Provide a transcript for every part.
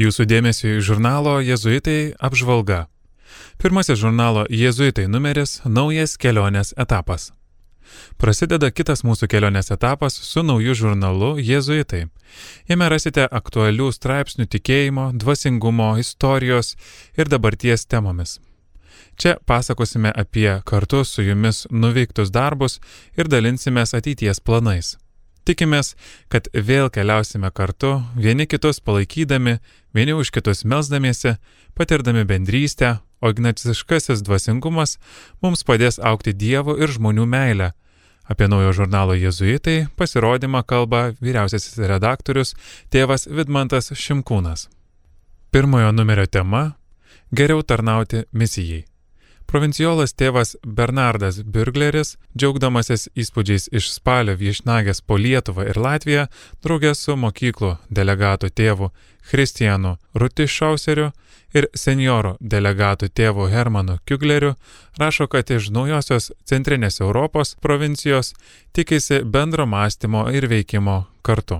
Jūsų dėmesio į žurnalo Jėzuitai apžvalga. Pirmasis žurnalo Jėzuitai numeris - naujas kelionės etapas. Prasideda kitas mūsų kelionės etapas su nauju žurnalu Jėzuitai. Jame rasite aktualių straipsnių tikėjimo, dvasingumo, istorijos ir dabarties temomis. Čia pasakosime apie kartu su jumis nuveiktus darbus ir dalinsimės ateities planais. Tikimės, kad vėl keliausime kartu, vieni kitus palaikydami, vieni už kitus melzdamiesi, patirdami bendrystę, o ignaciškasis dvasingumas mums padės aukti Dievo ir žmonių meilę. Apie naujo žurnalo Jėzuitai pasirodymą kalba vyriausiasis redaktorius tėvas Vidmantas Šimkūnas. Pirmojo numerio tema - geriau tarnauti misijai. Provinciolas tėvas Bernardas Birgleris, džiaugdamasis įspūdžiais iš spalio viešnagės po Lietuvą ir Latviją, draugė su mokyklų delegatų tėvu Kristijanu Rutišauseriu ir senjorų delegatų tėvu Hermanu Kiugleriu, rašo, kad iš naujosios centrinės Europos provincijos tikisi bendro mąstymo ir veikimo kartu.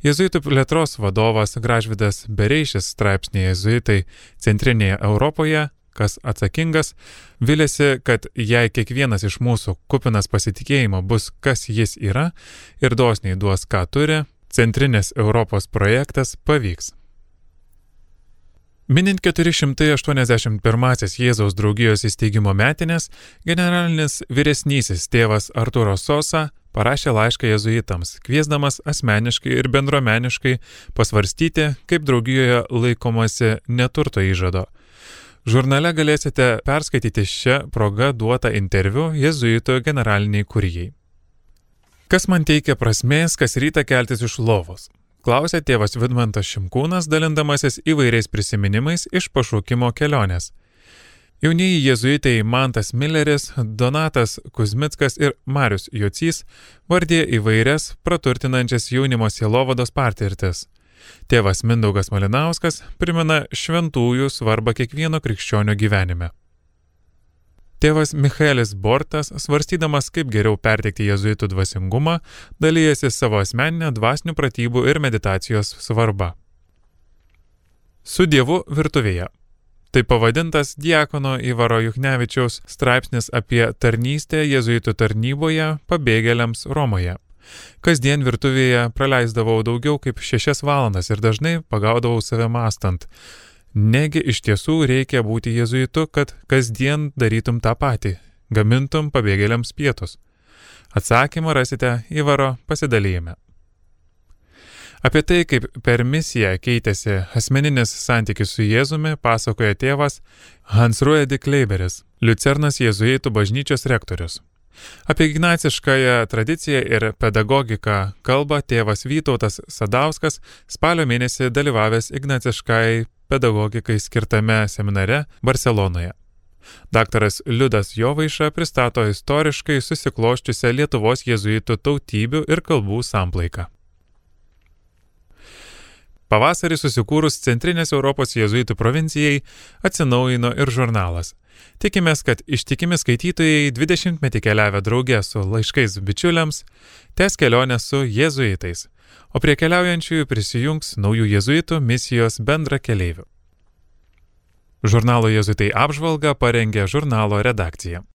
Jėzuitų plėtros vadovas Gražvidas Bereišis straipsnėje Jėzuitai Centrinėje Europoje kas atsakingas, vilėsi, kad jei kiekvienas iš mūsų kupinas pasitikėjimo bus, kas jis yra ir dosniai duos, ką turi, Centrinės Europos projektas pavyks. Minint 481 Jėzaus draugijos įsteigimo metinės, generalinis vyresnysis tėvas Arturo Sosa parašė laišką jezuitams, kviesdamas asmeniškai ir bendruomeniškai pasvarstyti, kaip draugijoje laikomasi neturto įžado Žurnale galėsite perskaityti šią progą duotą interviu jėzuito generaliniai kurijai. Kas man teikia prasmės, kas rytą keltis iš lovos? Klausė tėvas Vidmantas Šimkūnas, dalindamasis įvairiais prisiminimais iš pašaukimo kelionės. Jaunieji jėzuitai Mantas Milleris, Donatas Kuzmickas ir Marius Jocys vardė įvairias praturtinančias jaunimo sielovados patirtis. Tėvas Mindaugas Malinauskas primena šventųjų svarbą kiekvieno krikščionio gyvenime. Tėvas Michaelis Bortas, svarstydamas, kaip geriau perteikti jezuitų dvasingumą, dalyjasi savo asmeninę dvasinių pratybų ir meditacijos svarbą. Su Dievu virtuvėje. Tai pavadintas Diekono Ivaro Juchnevičiaus straipsnis apie tarnystę jezuitų tarnyboje pabėgėliams Romoje. Kasdien virtuvėje praleisdavau daugiau kaip šešias valandas ir dažnai pagaudavau save mastant. Negi iš tiesų reikia būti jezuitu, kad kasdien darytum tą patį - gamintum pabėgėliams pietus. Atsakymą rasite įvaro pasidalyme. Apie tai, kaip per misiją keitėsi asmeninis santykis su Jėzumi, pasakoja tėvas Hans Ruedi Kleiberis, Liucernas Jėzuitų bažnyčios rektorius. Apie ignaciškąją tradiciją ir pedagogiką kalba tėvas Vytautas Sadauskas, spalio mėnesį dalyvavęs ignaciškai pedagogikai skirtame seminare Barcelonoje. Daktaras Liudas Jovaiša pristato istoriškai susikloščiusią Lietuvos jėzuitų tautybių ir kalbų samplaiką. Pavasarį susikūrus Centrinės Europos jėzuitų provincijai atsinaujino ir žurnalas. Tikimės, kad ištikimi skaitytojai 20 metį keliavę draugė su laiškais bičiuliams tęs kelionę su jėzuitais, o prie keliaujančiųjų prisijungs naujų jėzuitų misijos bendra keleivių. Žurnalo jėzuitai apžvalgą parengė žurnalo redakcija.